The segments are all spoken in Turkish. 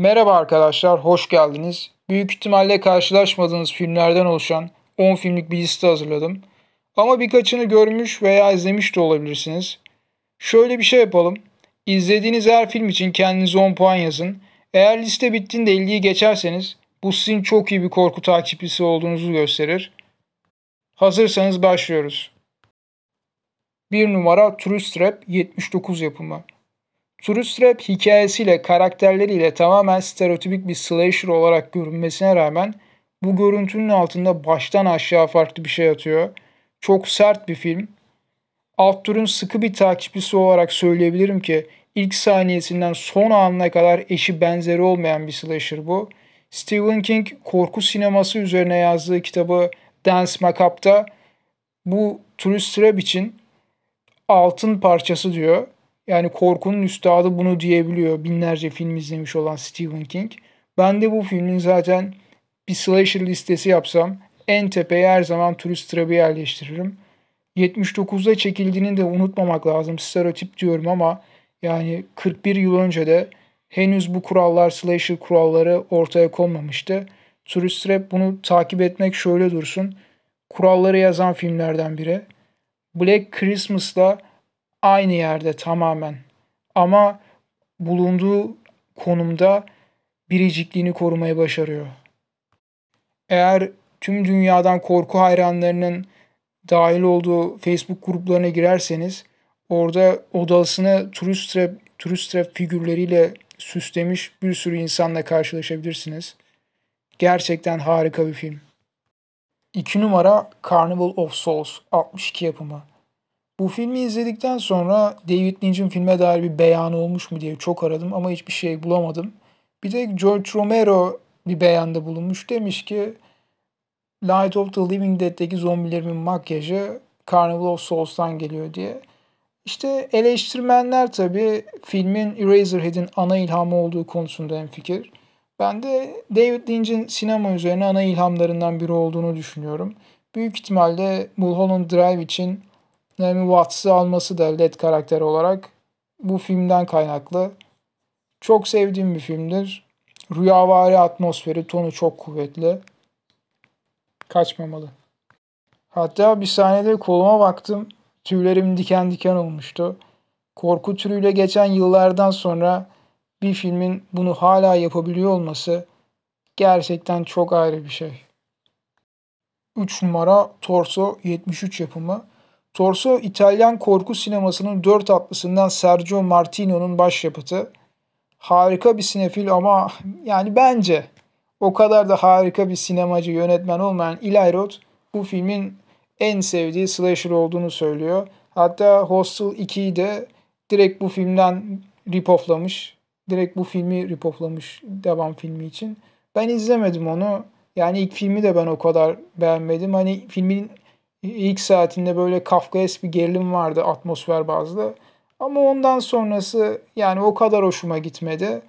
Merhaba arkadaşlar, hoş geldiniz. Büyük ihtimalle karşılaşmadığınız filmlerden oluşan 10 filmlik bir liste hazırladım. Ama birkaçını görmüş veya izlemiş de olabilirsiniz. Şöyle bir şey yapalım. İzlediğiniz her film için kendinize 10 puan yazın. Eğer liste bittiğinde 50'yi geçerseniz bu sizin çok iyi bir korku takipçisi olduğunuzu gösterir. Hazırsanız başlıyoruz. 1 numara True Trap 79 yapımı. True Trap hikayesiyle, karakterleriyle tamamen stereotipik bir slasher olarak görünmesine rağmen bu görüntünün altında baştan aşağı farklı bir şey atıyor. Çok sert bir film. Alt türün sıkı bir takipçisi olarak söyleyebilirim ki ilk saniyesinden son anına kadar eşi benzeri olmayan bir slasher bu. Stephen King korku sineması üzerine yazdığı kitabı Dance Macabre'da bu True Trap için altın parçası diyor. Yani korkunun üstadı bunu diyebiliyor. Binlerce film izlemiş olan Stephen King. Ben de bu filmin zaten bir slasher listesi yapsam en tepeye her zaman turist trap'i yerleştiririm. 79'da çekildiğini de unutmamak lazım. Stereotip diyorum ama yani 41 yıl önce de henüz bu kurallar, slasher kuralları ortaya konmamıştı. Turist Trap bunu takip etmek şöyle dursun. Kuralları yazan filmlerden biri. Black Christmas'la aynı yerde tamamen. Ama bulunduğu konumda biricikliğini korumaya başarıyor. Eğer tüm dünyadan korku hayranlarının dahil olduğu Facebook gruplarına girerseniz orada odasını turist trap, turist trap figürleriyle süslemiş bir sürü insanla karşılaşabilirsiniz. Gerçekten harika bir film. 2 numara Carnival of Souls 62 yapımı. Bu filmi izledikten sonra David Lynch'in filme dair bir beyanı olmuş mu diye çok aradım ama hiçbir şey bulamadım. Bir de George Romero bir beyanda bulunmuş. Demiş ki Light of the Living Dead'deki zombilerimin makyajı Carnival of Souls'tan geliyor diye. İşte eleştirmenler tabii filmin Eraserhead'in ana ilhamı olduğu konusunda en fikir. Ben de David Lynch'in sinema üzerine ana ilhamlarından biri olduğunu düşünüyorum. Büyük ihtimalle Mulholland Drive için Naomi Watts'ı alması da LED karakter olarak bu filmden kaynaklı. Çok sevdiğim bir filmdir. Rüyavari atmosferi, tonu çok kuvvetli. Kaçmamalı. Hatta bir sahnede koluma baktım. Tüylerim diken diken olmuştu. Korku türüyle geçen yıllardan sonra bir filmin bunu hala yapabiliyor olması gerçekten çok ayrı bir şey. 3 numara Torso 73 yapımı Torso İtalyan korku sinemasının dört atlısından Sergio Martino'nun başyapıtı. Harika bir sinefil ama yani bence o kadar da harika bir sinemacı yönetmen olmayan Eli Roth bu filmin en sevdiği slasher olduğunu söylüyor. Hatta Hostel 2'yi de direkt bu filmden ripofflamış. Direkt bu filmi ripofflamış devam filmi için. Ben izlemedim onu. Yani ilk filmi de ben o kadar beğenmedim. Hani filmin ilk saatinde böyle Kafkaesk bir gerilim vardı atmosfer bazlı. Ama ondan sonrası yani o kadar hoşuma gitmedi.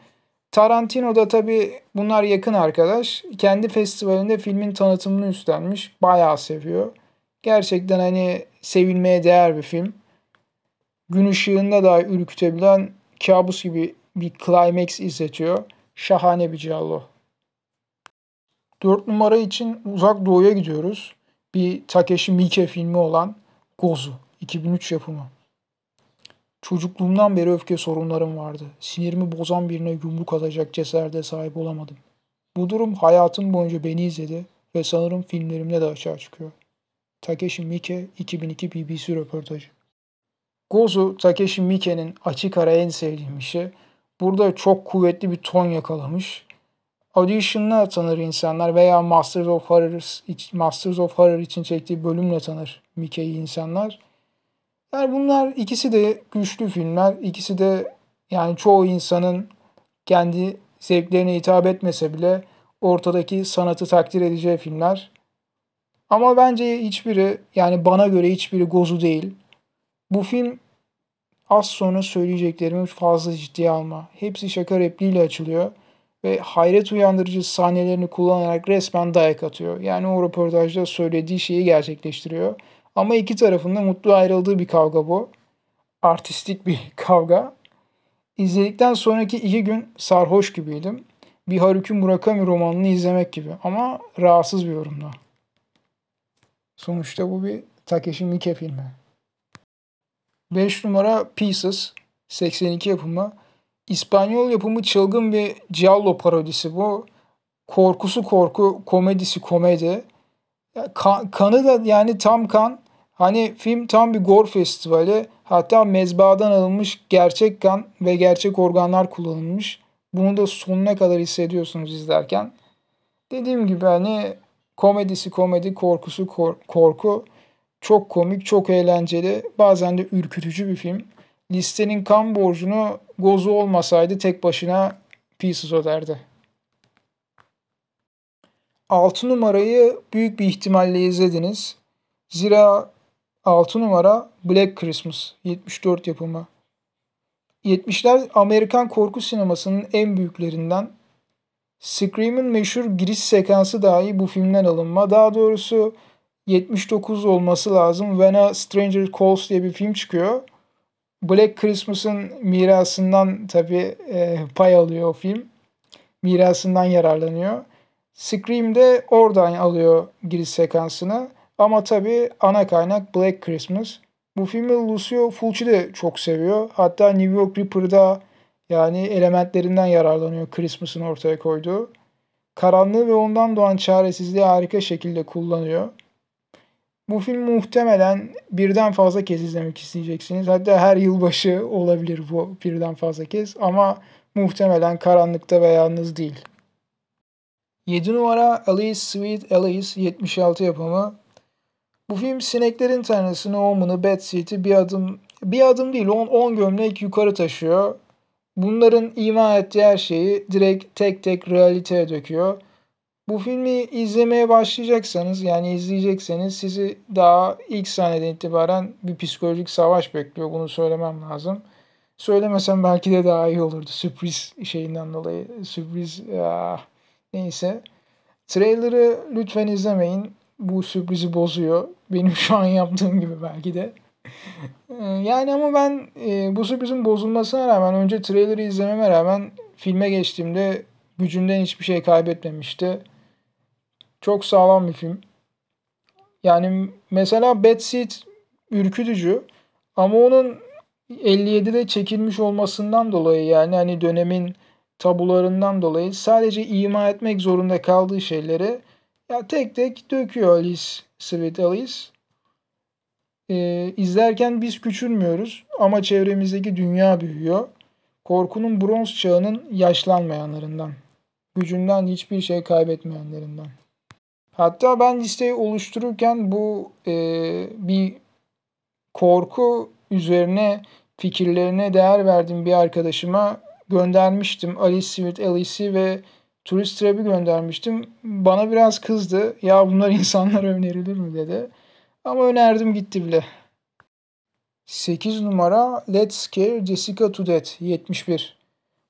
Tarantino da tabii bunlar yakın arkadaş. Kendi festivalinde filmin tanıtımını üstlenmiş. Bayağı seviyor. Gerçekten hani sevilmeye değer bir film. Gün ışığında da ürkütebilen kabus gibi bir climax izletiyor. Şahane bir giallo. Dört numara için uzak doğuya gidiyoruz bir Takeshi Miike filmi olan Gozu 2003 yapımı. Çocukluğumdan beri öfke sorunlarım vardı. Sinirimi bozan birine yumruk atacak cesarete sahip olamadım. Bu durum hayatım boyunca beni izledi ve sanırım filmlerimde de açığa çıkıyor. Takeshi Miike 2002 BBC röportajı. Gozu Takeshi Miike'nin açık ara en sevdiğim işi. Burada çok kuvvetli bir ton yakalamış Audition'la tanır insanlar veya Masters of Horror, Masters of Horror için çektiği bölümle tanır Mickey'i insanlar. Yani bunlar ikisi de güçlü filmler. İkisi de yani çoğu insanın kendi zevklerine hitap etmese bile ortadaki sanatı takdir edeceği filmler. Ama bence hiçbiri yani bana göre hiçbiri gozu değil. Bu film az sonra söyleyeceklerimi fazla ciddiye alma. Hepsi şaka repliğiyle açılıyor ve hayret uyandırıcı sahnelerini kullanarak resmen dayak atıyor. Yani o röportajda söylediği şeyi gerçekleştiriyor. Ama iki tarafında mutlu ayrıldığı bir kavga bu. Artistik bir kavga. İzledikten sonraki iki gün sarhoş gibiydim. bir Haruki Murakami romanını izlemek gibi ama rahatsız bir yorumda. Sonuçta bu bir Takeshi Miike filmi. 5 numara Pieces 82 yapımı. İspanyol yapımı çılgın bir Giallo parodisi bu. Korkusu korku, komedisi komedi. Kan, kanı da yani tam kan. Hani film tam bir gore festivali. Hatta mezbahadan alınmış gerçek kan ve gerçek organlar kullanılmış. Bunu da sonuna kadar hissediyorsunuz izlerken. Dediğim gibi hani komedisi komedi, korkusu kor- korku. Çok komik, çok eğlenceli, bazen de ürkütücü bir film. Listenin kan borcunu Gozu olmasaydı tek başına Pieces öderdi. 6 numarayı büyük bir ihtimalle izlediniz. Zira 6 numara Black Christmas 74 yapımı. 70'ler Amerikan korku sinemasının en büyüklerinden. Scream'in meşhur giriş sekansı dahi bu filmden alınma. Daha doğrusu 79 olması lazım. When a Stranger Calls diye bir film çıkıyor. Black Christmas'ın mirasından tabi e, pay alıyor o film. Mirasından yararlanıyor. Scream de oradan alıyor giriş sekansını. Ama tabi ana kaynak Black Christmas. Bu filmi Lucio Fulci de çok seviyor. Hatta New York Ripper'da yani elementlerinden yararlanıyor Christmas'ın ortaya koyduğu. Karanlığı ve ondan doğan çaresizliği harika şekilde kullanıyor. Bu film muhtemelen birden fazla kez izlemek isteyeceksiniz. Hatta her yılbaşı olabilir bu birden fazla kez ama muhtemelen karanlıkta ve yalnız değil. 7 numara Alice Sweet Alice 76 yapımı. Bu film sineklerin tanrısını Omen'ı Betsy'yi bir adım bir adım değil 10 10 gömlek yukarı taşıyor. Bunların ima ettiği her şeyi direkt tek tek realiteye döküyor. Bu filmi izlemeye başlayacaksanız yani izleyecekseniz sizi daha ilk sahneden itibaren bir psikolojik savaş bekliyor. Bunu söylemem lazım. Söylemesem belki de daha iyi olurdu. Sürpriz şeyinden dolayı. Sürpriz ya, neyse. Trailer'ı lütfen izlemeyin. Bu sürprizi bozuyor. Benim şu an yaptığım gibi belki de. Ee, yani ama ben e, bu sürprizin bozulmasına rağmen önce trailer'ı izlememe rağmen filme geçtiğimde gücünden hiçbir şey kaybetmemişti. Çok sağlam bir film. Yani mesela Bad Seed ürkütücü ama onun 57'de çekilmiş olmasından dolayı yani hani dönemin tabularından dolayı sadece ima etmek zorunda kaldığı şeyleri ya tek tek döküyor Alice, Sweet Alice. Ee, izlerken biz küçülmüyoruz ama çevremizdeki dünya büyüyor. Korkunun bronz çağının yaşlanmayanlarından. Gücünden hiçbir şey kaybetmeyenlerinden. Hatta ben listeyi oluştururken bu e, bir korku üzerine fikirlerine değer verdiğim bir arkadaşıma göndermiştim. Alice Smith Alice'i ve Turist Trap'i göndermiştim. Bana biraz kızdı. Ya bunlar insanlara önerilir mi dedi. Ama önerdim gitti bile. 8 numara Let's Scare Jessica to Death 71.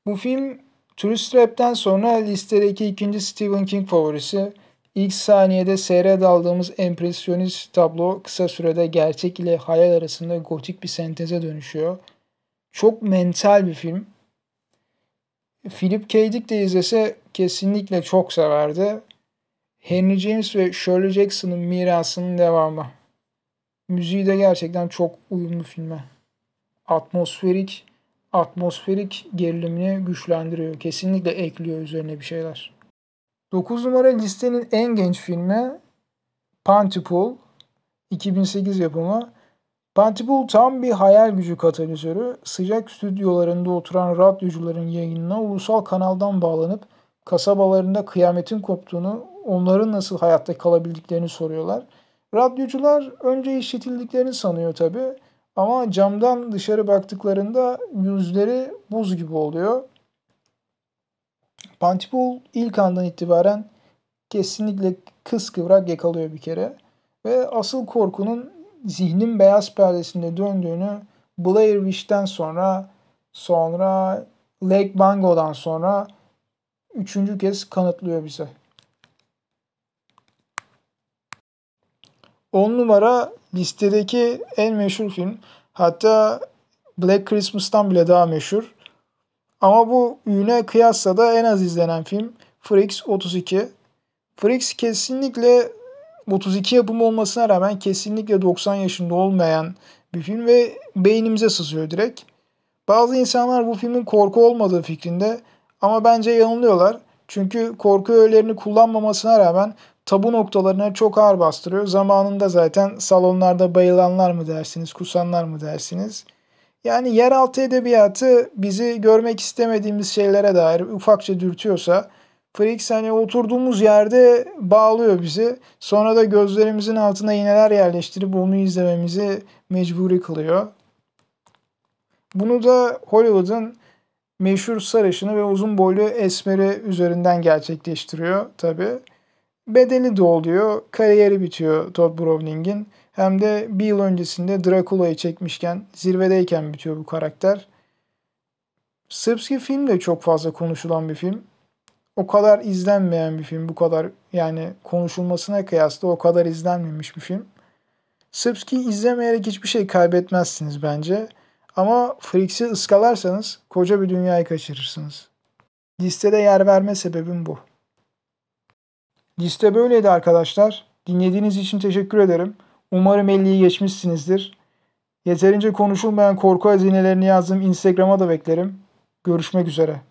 Bu film Turist Trap'ten sonra listedeki ikinci Stephen King favorisi. İlk saniyede seyre daldığımız empresyonist tablo kısa sürede gerçek ile hayal arasında gotik bir senteze dönüşüyor. Çok mental bir film. Philip K. Dick de izlese kesinlikle çok severdi. Henry James ve Shirley Jackson'ın mirasının devamı. Müziği de gerçekten çok uyumlu filme. Atmosferik, atmosferik gerilimini güçlendiriyor. Kesinlikle ekliyor üzerine bir şeyler. 9 numara listenin en genç filmi Pontypool 2008 yapımı. Pontypool tam bir hayal gücü katalizörü. Sıcak stüdyolarında oturan radyocuların yayınına ulusal kanaldan bağlanıp kasabalarında kıyametin koptuğunu, onların nasıl hayatta kalabildiklerini soruyorlar. Radyocular önce işitildiklerini sanıyor tabi ama camdan dışarı baktıklarında yüzleri buz gibi oluyor. Pontypool ilk andan itibaren kesinlikle kıskıvrak yakalıyor bir kere. Ve asıl korkunun zihnin beyaz perdesinde döndüğünü Blair Witch'ten sonra sonra Lake Bango'dan sonra üçüncü kez kanıtlıyor bize. 10 numara listedeki en meşhur film. Hatta Black Christmas'tan bile daha meşhur. Ama bu üne kıyasla da en az izlenen film Freaks 32. Freaks kesinlikle 32 yapımı olmasına rağmen kesinlikle 90 yaşında olmayan bir film ve beynimize sızıyor direkt. Bazı insanlar bu filmin korku olmadığı fikrinde ama bence yanılıyorlar. Çünkü korku öğelerini kullanmamasına rağmen tabu noktalarına çok ağır bastırıyor. Zamanında zaten salonlarda bayılanlar mı dersiniz, kusanlar mı dersiniz? Yani yeraltı edebiyatı bizi görmek istemediğimiz şeylere dair ufakça dürtüyorsa Freaks hani oturduğumuz yerde bağlıyor bizi. Sonra da gözlerimizin altına iğneler yerleştirip onu izlememizi mecburi kılıyor. Bunu da Hollywood'un meşhur sarışını ve uzun boylu esmeri üzerinden gerçekleştiriyor tabi. Bedeli de oluyor, kariyeri bitiyor Todd Browning'in. Hem de bir yıl öncesinde Dracula'yı çekmişken, zirvedeyken bitiyor bu karakter. Sırpski film de çok fazla konuşulan bir film. O kadar izlenmeyen bir film. Bu kadar yani konuşulmasına kıyasla o kadar izlenmemiş bir film. Sırpski izlemeyerek hiçbir şey kaybetmezsiniz bence. Ama Freaks'i ıskalarsanız koca bir dünyayı kaçırırsınız. Listede yer verme sebebim bu. Liste böyleydi arkadaşlar. Dinlediğiniz için teşekkür ederim. Umarım 50'yi geçmişsinizdir. Yeterince konuşulmayan korku hazinelerini yazdım Instagram'a da beklerim. Görüşmek üzere.